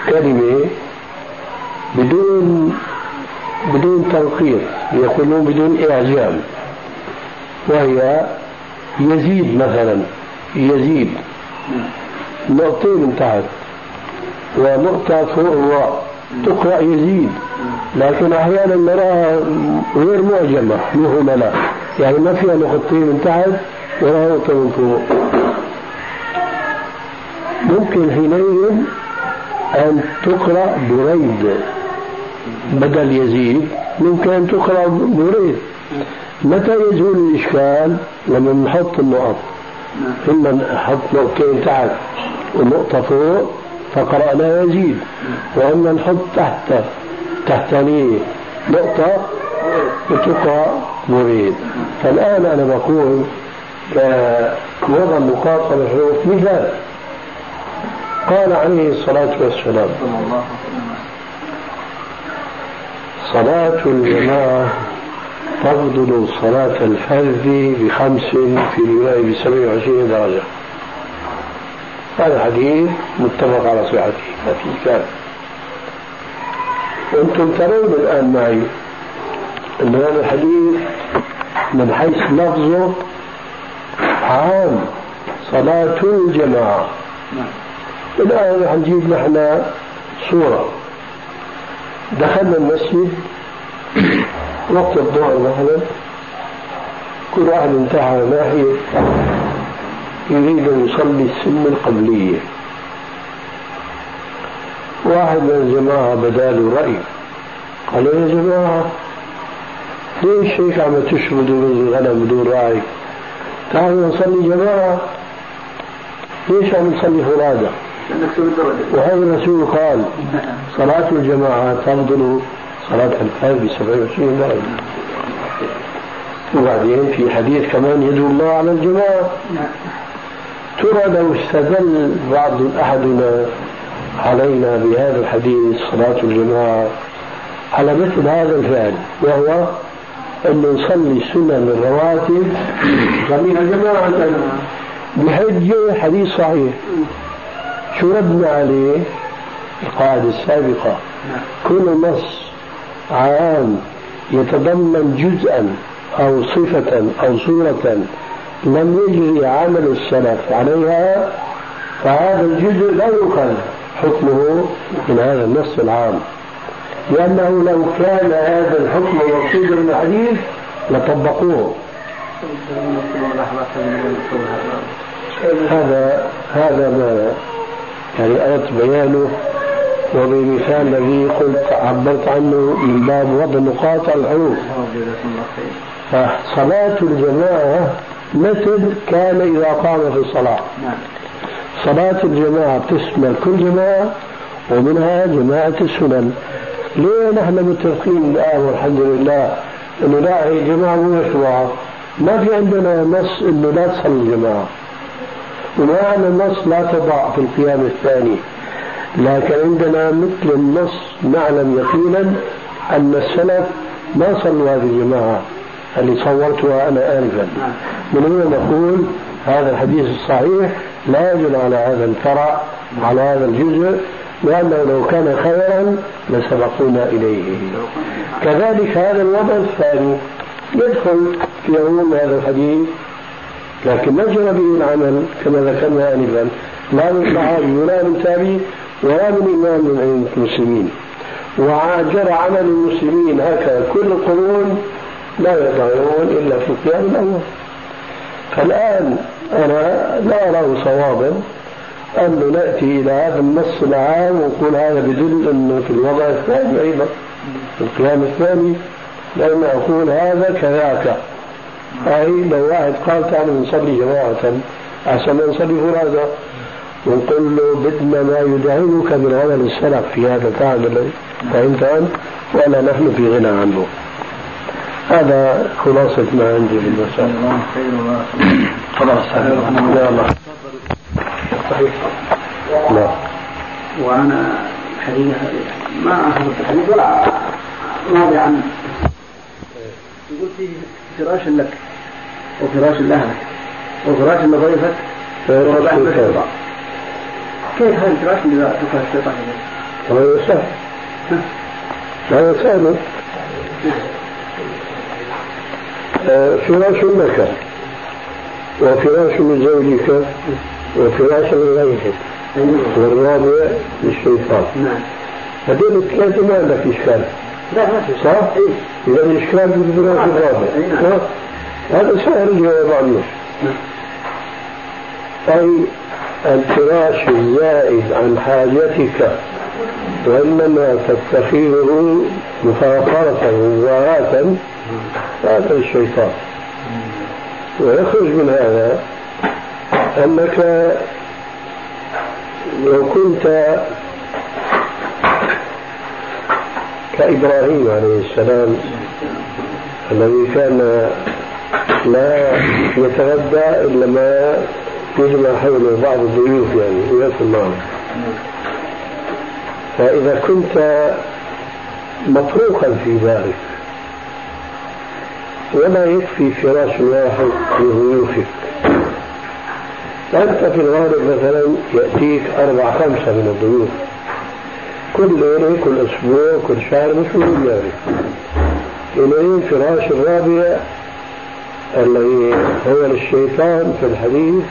[SPEAKER 3] كلمة بدون بدون تنقيط يقولون بدون إعجام وهي يزيد مثلا يزيد. نقطتين من تحت. ونقطة فوق الراء تقرأ يزيد. لكن أحيانا نراها غير معجمة مهملة يعني ما فيها نقطتين من تحت ولا نقطة من فوق. ممكن حينئذ أن تقرأ بريد بدل يزيد. ممكن أن تقرأ بريد. متى يزول الإشكال؟ لما نحط النقط. إما نحط نقطتين تحت ونقطة فوق. فقرأنا يزيد. وإما نحط تحت تحتانية نقطة وتقرأ مريد. فالآن أنا بقول وضع النقاط على الحروف مثال. قال عليه الصلاة والسلام صلاة الجماعة تفضل صلاة الفرد بخمس في رواية بسبع وعشرين درجة. هذا الحديث متفق على صحته ما في كلام. وأنتم ترون الآن معي إن هذا الحديث من حيث لفظه عام صلاة الجماعة. الآن حنجيب نحن صورة. دخلنا المسجد وقت الظهر مثلا كل واحد انتهى ناحية يريد أن يصلي السنة القبلية. واحد من الجماعة بداله رأي. قال يا جماعة ليش هيك عم تشردوا من الغنم بدون راعي تعالوا نصلي جماعة. ليش عم نصلي فرادى وهذا الرسول قال صلاة الجماعة تفضل صلاة الفجر ب 27 درجة وبعدين في حديث كمان يدعو الله على الجماعة. ترى لو استدل بعض أحدنا علينا بهذا الحديث صلاة الجماعة على مثل هذا الفعل وهو أن نصلي سنن الرواتب نصليها جماعة بحجة حديث صحيح. شو ردنا عليه القاعدة السابقة. كل نص عام يتضمن جزءا أو صفة أو صورة لم يجري عمل السلف عليها فهذا الجزء لا يؤخذ حكمه من هذا النص العام. لأنه لو كان هذا الحكم مقصودا من الحديث لطبقوه. هذا هذا ما يعني أردت بيانه. وبمثال الذي قلت عبرت عنه من باب وضع على الحروف. فصلاة الجماعة مثل كان إذا قام في الصلاة. صلاة الجماعة تشمل كل جماعة ومنها جماعة السنن. ليه نحن متفقين الآن والحمد لله أنه لا هي جماعة مشروعة؟ ما في عندنا نص أنه لا تصلي الجماعة. وما عندنا نص لا تضع في القيام الثاني. لكن عندنا مثل النص نعلم يقينا أن السلف ما صلوا هذه الجماعة. اللي صورتها أنا آنفا. من هنا نقول هذا الحديث الصحيح لا يدل على هذا الفرع على هذا الجزء لأنه لو كان خيرا لسبقونا إليه. كذلك هذا الوضع الثاني يدخل في عموم هذا الحديث لكن جرى به العمل كما ذكرنا آنفا. لا من صحابي ولا من تابعي ولا من إمام من المسلمين. وجرى عمل المسلمين هكذا كل القرون لا يضعون إلا في القيام الأول. فالآن أنا لا أراه صوابا أن نأتي إلى هذا النص العام ونقول هذا بدل أنه في الوضع الثاني أيضا في القيام الثاني لأن أقول هذا كذاك. أي لو واحد قال تعالوا نصلي جماعة أحسن ما نصلي فرادى ونقول له بدنا ما يدعمك من عمل السلف في هذا الفعل الذي فهمت أنت؟ ولا نحن في غنى عنه. هذا خلاصة ما عندي بالمسألة الله خير
[SPEAKER 1] تفضل
[SPEAKER 3] صحيح لا.
[SPEAKER 1] وأنا حقيقه ما اخذت الحديث ولا ما ادري عن يقول فيه فراش لك وفراش لأهلك وفراش لضيفك ورباح الشيطان كيف هذا الفراش اللي ذكر الشيطان؟
[SPEAKER 3] هذا سهل هذا سهل فراش لك وفراش لزوجك وفراش لغيرك والرابع للشيطان.
[SPEAKER 1] نعم.
[SPEAKER 3] هذول الثلاثة ما عندك إشكال.
[SPEAKER 1] لا ما في.
[SPEAKER 3] صح؟
[SPEAKER 1] إيه.
[SPEAKER 3] إذا الإشكال في الفراش الرابع.
[SPEAKER 1] أي نعم.
[SPEAKER 3] ها؟ هذا سهل الجواب عنه أي الفراش الزائد عن حاجتك وإنما تتخذه مفاخرة ومباراة هذا الشيطان. ويخرج من هذا أنك لو كنت كإبراهيم عليه السلام الذي كان لا يتغدى إلا ما يجمع حوله بعض الضيوف يعني ويأكل معهم فإذا كنت مطروقا في ذلك ولا يكفي فراش واحد لضيوفك أنت في الغالب مثلا يأتيك أربع خمسة من الضيوف. كل ليلة كل أسبوع كل شهر مش مهم يعني إليه فراش الرابع الذي هو للشيطان في الحديث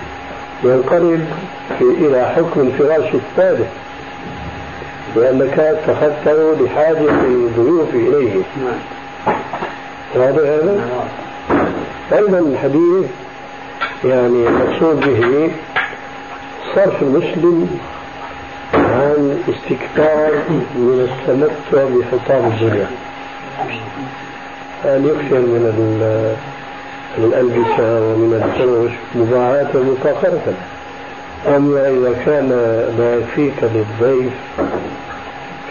[SPEAKER 3] ينقلب إلى حكم الفراش الثالث. لأنك اتخذته لحاجة الضيوف إليه.
[SPEAKER 1] نعم.
[SPEAKER 3] واضح هذا؟ أيضا الحديث يعني المقصود به صرف المسلم عن استكثار من التمتع بحطام الدنيا أن يكثر من ال- الألبسة ومن الفرش مباعاة ومفاخرة أما إذا كان لا يكفيك للضيف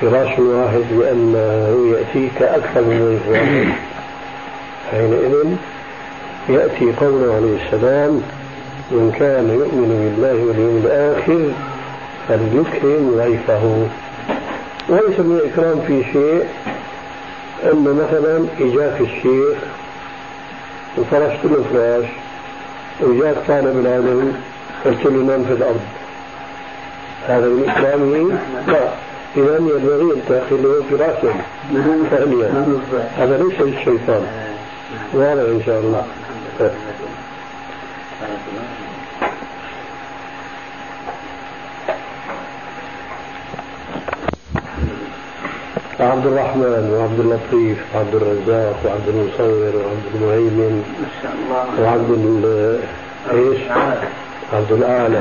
[SPEAKER 3] فراش واحد لأنه يأتيك أكثر من ضيف واحد. حينئذ يأتي قوله عليه السلام من كان يؤمن بالله واليوم الآخر فليكرم ضيفه. وليس من الإكرام في شيء أن مثلا إجاك الشيخ وفرشت له فراش وجاك طالب العلم قلت له نام في الأرض. هذا من إكرامه؟ لا. إذا ينبغي أن تأخذ له فراشا ثانيا هذا ليس للشيطان. واضح إن شاء الله عبد الرحمن وعبد اللطيف وعبد الرزاق وعبد المصور وعبد المهيمن
[SPEAKER 1] ما شاء الله
[SPEAKER 3] وعبد إيش؟ عبد الاعلى.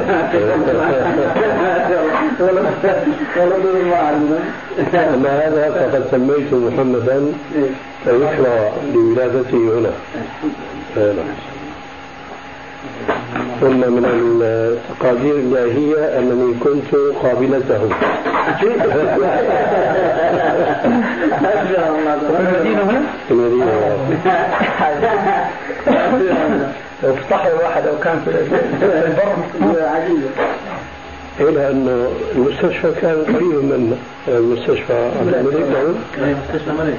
[SPEAKER 3] اما هذا فقد سميت محمدا فيشرع لولادته هنا نعم. ثم من التقادير الإلهية أنني كنت قابلته
[SPEAKER 1] المدينة هنا؟
[SPEAKER 3] في المدينة
[SPEAKER 4] افتحوا واحد لو كان في البر
[SPEAKER 1] عجيبة
[SPEAKER 3] إلى أن المستشفى كان قريب منا المستشفى عبد الملك نعم
[SPEAKER 1] مستشفى ملك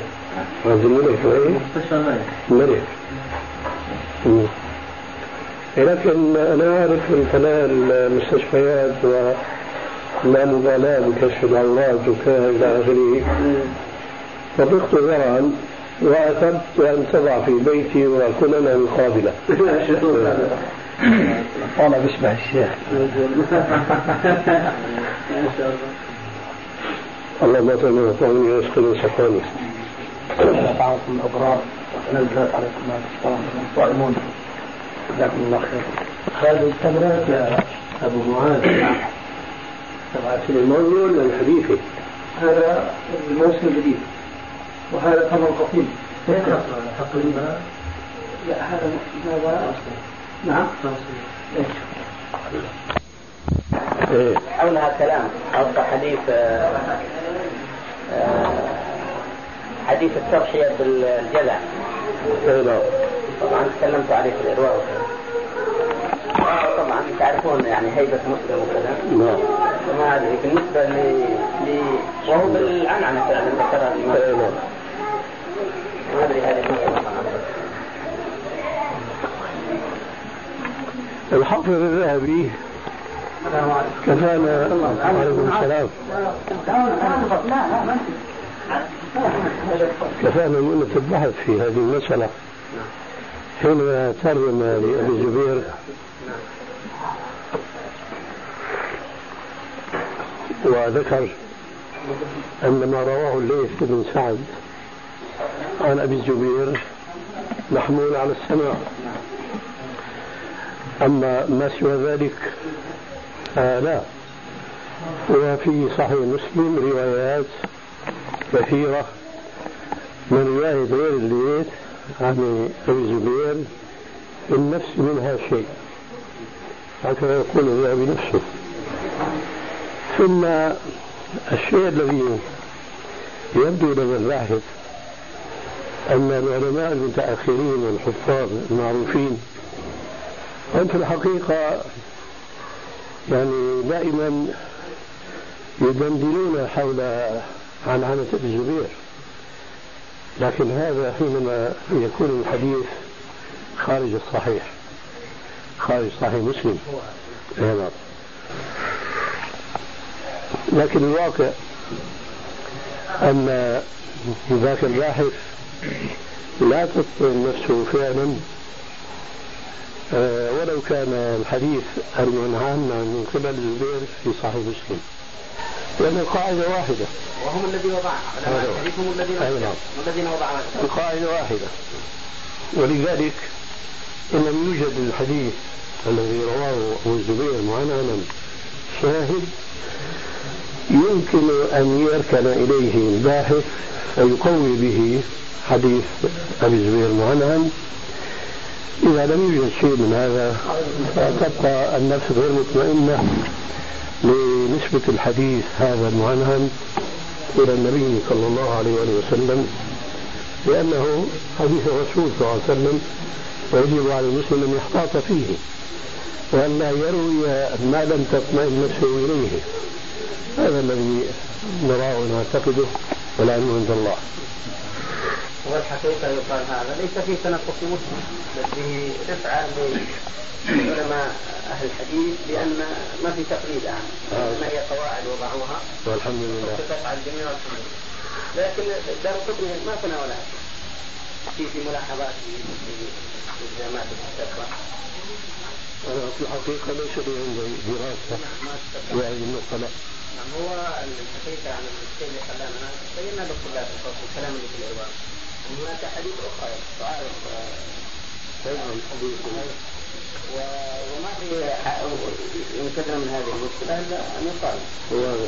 [SPEAKER 3] عبد الملك إيه؟
[SPEAKER 1] مستشفى ملك
[SPEAKER 3] الملك مم. لكن أنا أعرف من خلال المستشفيات ولا مبالاة بكشف العورات وكذا إلى آخره. طبقت زرعا وأثبت أن تضع في بيتي وأكون أنا القابلة.
[SPEAKER 4] والله بيشبه الشيخ.
[SPEAKER 1] ما الله
[SPEAKER 3] اللهم اطعمني واطعمني واسقني سقاني
[SPEAKER 4] طعامكم الأبرار نزل عليكم ما تشترون صائمون جزاكم الله خير
[SPEAKER 3] هذه التمرات يا أبو معاذ. تبعت الموضوع ولا الحديثي؟
[SPEAKER 1] هذا الموسم الجديد. وهذا ثمن قصيم
[SPEAKER 4] تقريبا؟
[SPEAKER 1] لا هذا هذا نعم.
[SPEAKER 3] إيه.
[SPEAKER 4] حولها كلام. أصبح حديث آه، آه، حديث التضحية بالجزع
[SPEAKER 3] اي نعم.
[SPEAKER 4] طبعا تكلمت عليه في الإرواء تعرفون يعني هيبة مسلم وكذا.
[SPEAKER 3] نعم.
[SPEAKER 4] وما أدري بالنسبة ل ل وهو بالعنعنة فعلا ذكرها الإمام
[SPEAKER 3] اي نعم.
[SPEAKER 4] ما أدري هذه
[SPEAKER 3] الحافظ الذهبي كفانا. عليكم السلام. كفانا مؤنة البحث في هذه المسألة. حينما ترجم لأبي زبير وذكر أن ما رواه الليث بن سعد عن أبي الزبير محمول على السماع أما ما سوى ذلك فلا وفي صحيح مسلم روايات كثيرة من رواية غير الليث عن أبي الزبير النفس منها شيء. هكذا يقول الذهبي نفسه ثم الشيء الذي يبدو لدى الباحث أن العلماء المتأخرين والحفاظ المعروفين هم في الحقيقة يعني دائما يدندنون حول عنعنة ابن الزبير. لكن هذا حينما يكون الحديث خارج الصحيح خارج صحيح مسلم. نعم. لكن الواقع أن ذاك الباحث لا تطمئن نفسه فعلا آه، ولو كان الحديث المنعان من قبل الزبير في صحيح مسلم. لأن القاعدة واحدة.
[SPEAKER 4] وهم الذين وضعها. هم الذين وضعها.
[SPEAKER 3] القاعدة واحدة. ولذلك إن لم يوجد الحديث الذي رواه أبو الزبير معنعنا شاهد يمكن أن يركن إليه الباحث فيقوي به حديث أبي الزبير معنعن إذا لم يوجد شيء من هذا فتبقى النفس غير مطمئنة لنسبة الحديث هذا المعنعن إلى النبي صلى الله عليه وسلم لأنه حديث الرسول صلى الله عليه وسلم ويجب على المسلم أن يحتاط فيه وأن لا يروي ما لم تطمئن نفسه إليه. هذا الذي نراه ونعتقده والعلم عند الله.
[SPEAKER 4] والحقيقة يقال هذا ليس فيه تنقص مسلم بل فيه رفعة لعلماء أهل الحديث لأن ما في تقليد عنه إنما هي قواعد وضعوها.
[SPEAKER 3] والحمد لله.
[SPEAKER 4] على الجميع والحمد لله. لكن دار القطني ما تناولها. في في ملاحظاته في التزامات الفتوى.
[SPEAKER 3] أنا في الحقيقة ليس لي عندي دراسة في هذه لا.
[SPEAKER 4] نعم هو الحقيقة عن الشيء اللي خلانا بينا للطلاب في الكلام اللي في أن هناك حديث أخرى تعارض
[SPEAKER 3] حديث
[SPEAKER 4] و- وما في ح- ينكدر من هذه المشكلة. إلا أن يقال
[SPEAKER 3] هو